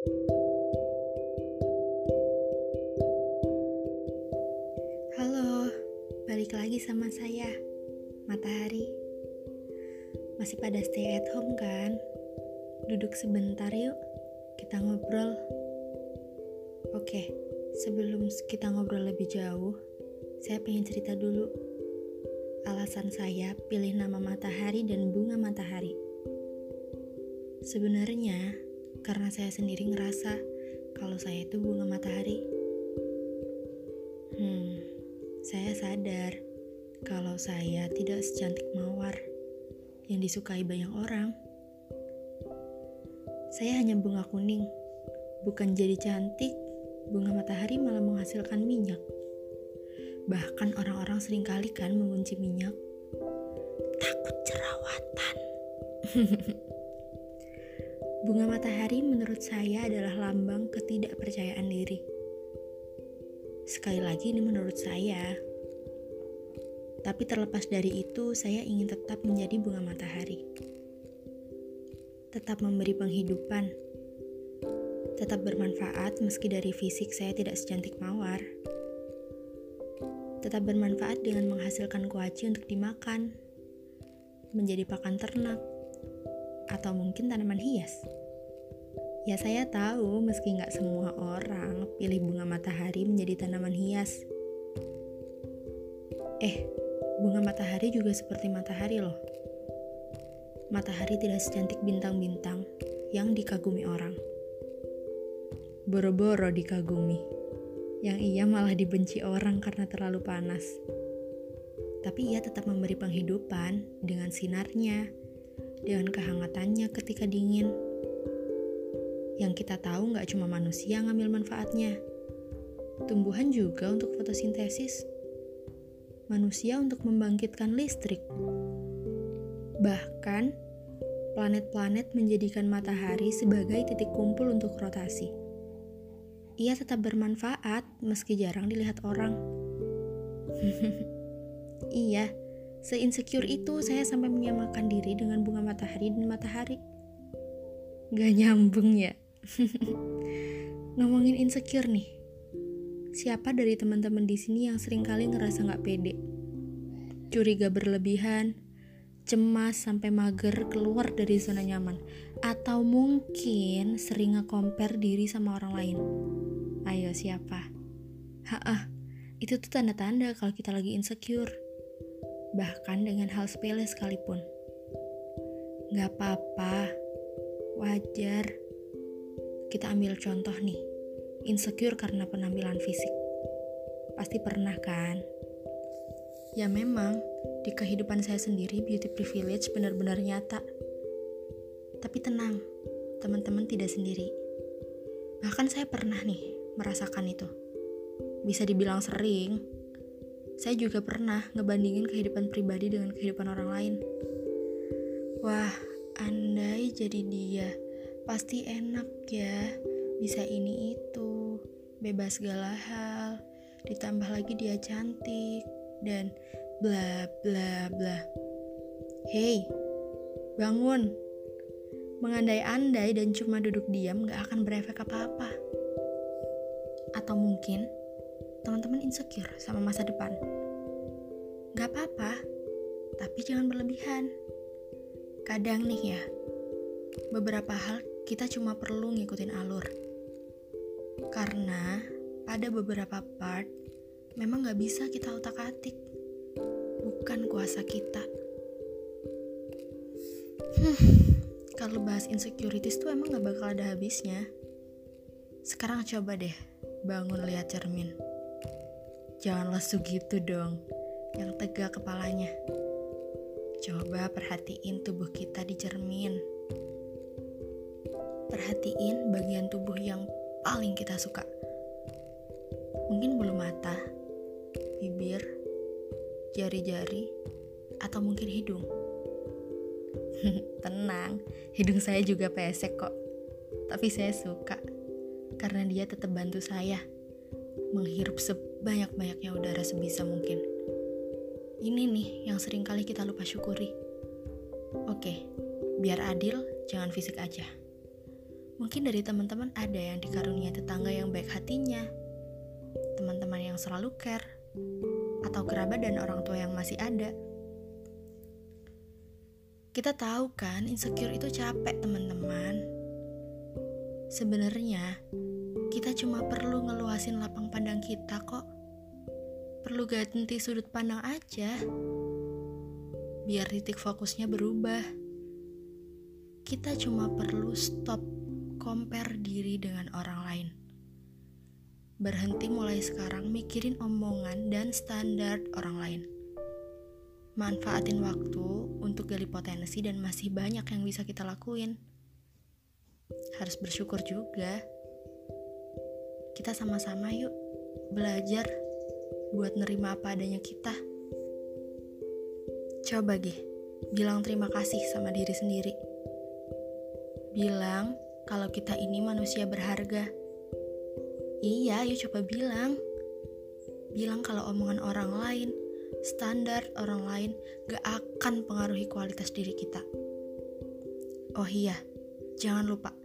Halo, balik lagi sama saya, Matahari. Masih pada stay at home kan? Duduk sebentar yuk, kita ngobrol. Oke, sebelum kita ngobrol lebih jauh, saya pengen cerita dulu. Alasan saya pilih nama matahari dan bunga matahari. Sebenarnya, karena saya sendiri ngerasa kalau saya itu bunga matahari. Hmm, saya sadar kalau saya tidak secantik mawar yang disukai banyak orang. Saya hanya bunga kuning, bukan jadi cantik. Bunga matahari malah menghasilkan minyak. Bahkan orang-orang sering kali kan mengunci minyak. Takut jerawatan. Bunga matahari menurut saya adalah lambang ketidakpercayaan diri. Sekali lagi ini menurut saya. Tapi terlepas dari itu, saya ingin tetap menjadi bunga matahari. Tetap memberi penghidupan. Tetap bermanfaat meski dari fisik saya tidak secantik mawar. Tetap bermanfaat dengan menghasilkan kuaci untuk dimakan. Menjadi pakan ternak. Atau mungkin tanaman hias. Ya saya tahu meski nggak semua orang pilih bunga matahari menjadi tanaman hias. Eh, bunga matahari juga seperti matahari loh. Matahari tidak secantik bintang-bintang yang dikagumi orang. Boro-boro dikagumi, yang ia malah dibenci orang karena terlalu panas. Tapi ia tetap memberi penghidupan dengan sinarnya, dengan kehangatannya ketika dingin yang kita tahu nggak cuma manusia ngambil manfaatnya. Tumbuhan juga untuk fotosintesis. Manusia untuk membangkitkan listrik. Bahkan, planet-planet menjadikan matahari sebagai titik kumpul untuk rotasi. Ia tetap bermanfaat meski jarang dilihat orang. iya, seinsecure itu saya sampai menyamakan diri dengan bunga matahari dan matahari. Gak nyambung ya? Ngomongin insecure nih. Siapa dari teman-teman di sini yang sering kali ngerasa nggak pede? Curiga berlebihan, cemas sampai mager keluar dari zona nyaman, atau mungkin sering nge-compare diri sama orang lain. Ayo siapa? Haah, itu tuh tanda-tanda kalau kita lagi insecure. Bahkan dengan hal sepele sekalipun. Gak apa-apa, wajar kita ambil contoh nih, insecure karena penampilan fisik. Pasti pernah kan? Ya memang, di kehidupan saya sendiri beauty privilege benar-benar nyata. Tapi tenang, teman-teman tidak sendiri. Bahkan saya pernah nih merasakan itu. Bisa dibilang sering. Saya juga pernah ngebandingin kehidupan pribadi dengan kehidupan orang lain. Wah, andai jadi dia pasti enak ya bisa ini itu bebas segala hal ditambah lagi dia cantik dan bla bla bla. Hey bangun. Mengandai-andai dan cuma duduk diam gak akan berefek apa-apa. Atau mungkin teman-teman insecure sama masa depan gak apa-apa tapi jangan berlebihan kadang nih ya beberapa hal kita cuma perlu ngikutin alur. Karena pada beberapa part memang gak bisa kita otak-atik. Bukan kuasa kita. Hmm, kalau bahas insecurities tuh emang gak bakal ada habisnya. Sekarang coba deh bangun lihat cermin. Jangan lesu gitu dong, yang tegak kepalanya. Coba perhatiin tubuh kita di cermin. Perhatiin bagian tubuh yang paling kita suka. Mungkin bulu mata, bibir, jari-jari, atau mungkin hidung. Tenang, hidung saya juga pesek kok. Tapi saya suka karena dia tetap bantu saya menghirup sebanyak-banyaknya udara sebisa mungkin. Ini nih yang sering kali kita lupa syukuri. Oke, biar adil, jangan fisik aja Mungkin dari teman-teman ada yang dikaruniai tetangga yang baik hatinya, teman-teman yang selalu care, atau kerabat dan orang tua yang masih ada. Kita tahu kan, insecure itu capek, teman-teman. Sebenarnya, kita cuma perlu ngeluasin lapang pandang kita kok. Perlu ganti sudut pandang aja. Biar titik fokusnya berubah. Kita cuma perlu stop compare diri dengan orang lain. Berhenti mulai sekarang mikirin omongan dan standar orang lain manfaatin waktu untuk gali potensi dan masih banyak yang bisa kita lakuin. Harus bersyukur juga. Kita sama-sama yuk belajar buat nerima apa adanya kita. Coba gih, bilang terima kasih sama diri sendiri. Bilang kalau kita ini manusia berharga. Iya, yuk coba bilang. Bilang kalau omongan orang lain standar orang lain gak akan pengaruhi kualitas diri kita. Oh iya, jangan lupa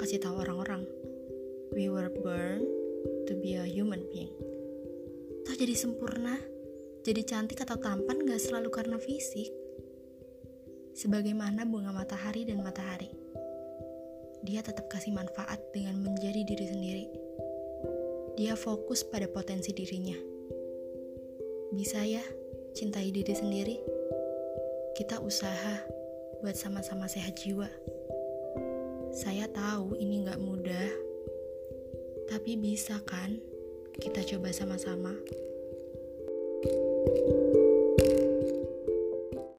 kasih tahu orang-orang. We were born to be a human being. Toh jadi sempurna, jadi cantik atau tampan gak selalu karena fisik. Sebagaimana bunga matahari dan matahari. Dia tetap kasih manfaat dengan menjadi diri sendiri. Dia fokus pada potensi dirinya bisa ya cintai diri sendiri. Kita usaha buat sama-sama sehat jiwa. Saya tahu ini nggak mudah, tapi bisa kan kita coba sama-sama. thank you